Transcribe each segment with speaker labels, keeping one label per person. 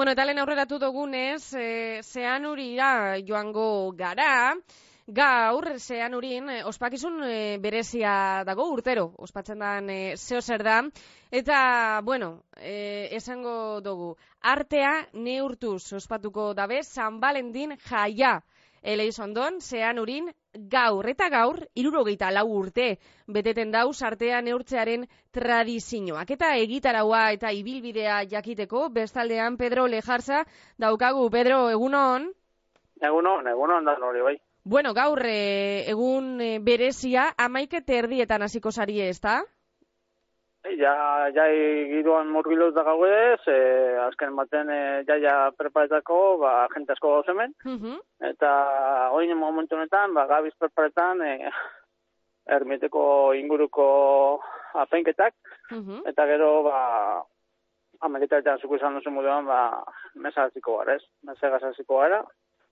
Speaker 1: Bueno, eta lehen aurreratu dugunez, e, zean urira joango gara, gaur zean urin e, ospakizun e, berezia dago urtero, ospatzen dan e, zeo zer da, eta, bueno, e, esango dugu, artea neurtuz ospatuko dabe San Valentin jaia, Eleizondon, zean urin, gaur eta gaur, irurogeita lau urte, beteten dau sartea neurtzearen tradizioak. Eta egitaraua eta ibilbidea jakiteko, bestaldean Pedro Lejarza daukagu. Pedro, egunon?
Speaker 2: Egunon, egunon da hori bai.
Speaker 1: Bueno, gaur e, egun e, berezia, amaike terdietan hasiko sari ez da?
Speaker 2: Ja, ja giroan murgiluz da gauez, e, azken baten e, ja, ja preparetako, ba, jente asko gauz hemen,
Speaker 1: Mhm.
Speaker 2: eta oin momentu honetan, ba, gabiz preparetan, e, ermiteko inguruko apenketak,
Speaker 1: Mhm.
Speaker 2: eta gero, ba, amaketaetan zuko izan duzu moduan, ba, mesa gara, ez? Mesa gara,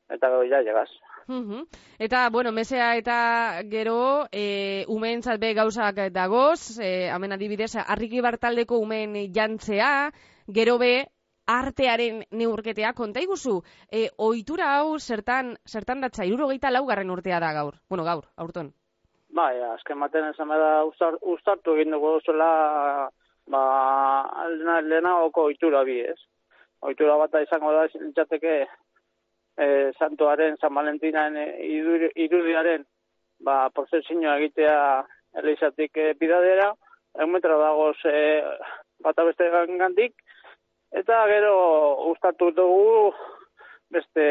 Speaker 2: eta ja, llegaz.
Speaker 1: Mhm. Eta, bueno, mesea eta gero, e, umeentzat be gauzak dagoz, e, hemen adibidez, harriki bartaldeko umeen jantzea, gero be, artearen neurketea, konta iguzu, e, ohitura hau zertan, zertan datza, irurogeita laugarren urtea da gaur. Bueno, gaur, aurton.
Speaker 2: Bai, azken baten esan da ustar, ustartu egin dugu zuela ba, lehena, lehenagoko ohitura bi, ez? Ohitura bata izango da, litzateke e, santuaren, San Valentinaren e, idur- irudiaren ba, prozesioa egitea elizatik e, bidadera, egun metro dagoz e, bata beste gandik, eta gero ustartu dugu beste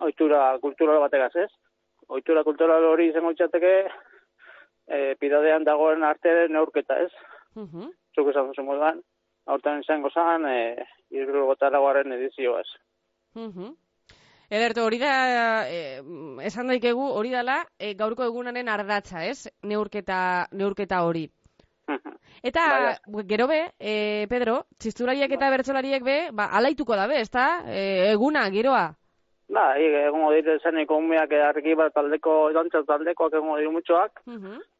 Speaker 2: ohitura kultural bategaz, ez? ohitura kultural hori izango litzateke e, pidadean dagoen artearen neurketa, ez?
Speaker 1: Mhm.
Speaker 2: Zuk esan duzu moduan, aurten izango zen, e, irurgotaragoaren edizioa, ez?
Speaker 1: Mhm. Ederto, hori da, eh, esan daikegu, hori dala, eh, gaurko egunaren ardatza, ez? Neurketa, neurketa hori. Eta, gero be, eh, Pedro, txistulariak eta bertsolariek be, ba, alaituko dabe, ez da? Eh, eguna, giroa.
Speaker 2: Ba, egongo dire zeniko umeak argi bat taldeko, dantzat taldekoak egongo diru mutxoak,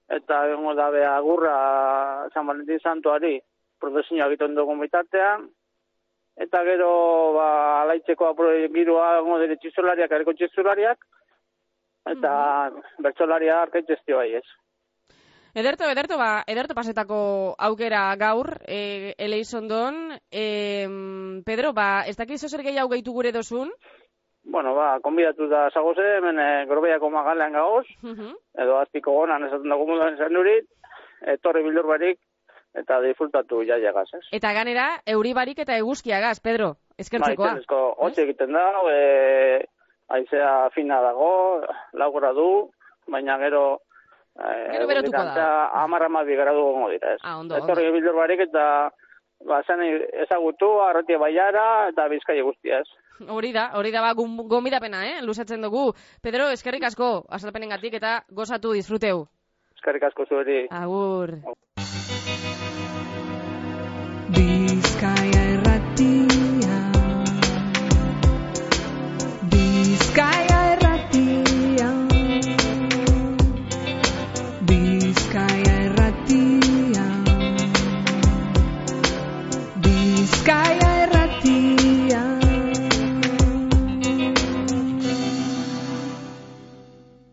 Speaker 2: eta egongo dabe agurra San Valentin Santuari prozesioa egiten dugun bitartean, eta gero ba, alaitzeko giroa egongo dire txizulariak, erko txizulariak, eta bertsolaria arkaiteztio bai ez.
Speaker 1: Ederto, ederto, ba, ederto pasetako aukera gaur, e, Eleizondon, e, Pedro, ba, ez dakizu zer gehiago gehitu gure dozun?
Speaker 2: Bueno, ba, konbidatu da zagoze, hemen e, grobeiako magalean gagoz,
Speaker 1: Mhm.
Speaker 2: edo azpiko gonan esaten dugu moduan esan durit, etorri bildur barik, eta disfrutatu ja llegaz, ez?
Speaker 1: Eta ganera, euribarik eta eguzkiagaz, Pedro, eskertzekoa.
Speaker 2: Ba, itzenezko hotxe egiten da, e, aizea fina dago, lau gradu, baina gero... E,
Speaker 1: Gero berotuko da.
Speaker 2: Amar amabi gradu gongo dira, ez?
Speaker 1: Ah, ondo,
Speaker 2: Etorri bildur barik eta ba, zan ezagutu, arrotia baiara, eta bizkai guztia, ez?
Speaker 1: Hori da, hori da ba gomidapena, eh? Luzatzen dugu. Pedro, eskerrik asko, azalpenengatik eta gozatu disfruteu.
Speaker 2: Eskerrik asko zuheri.
Speaker 1: Agur.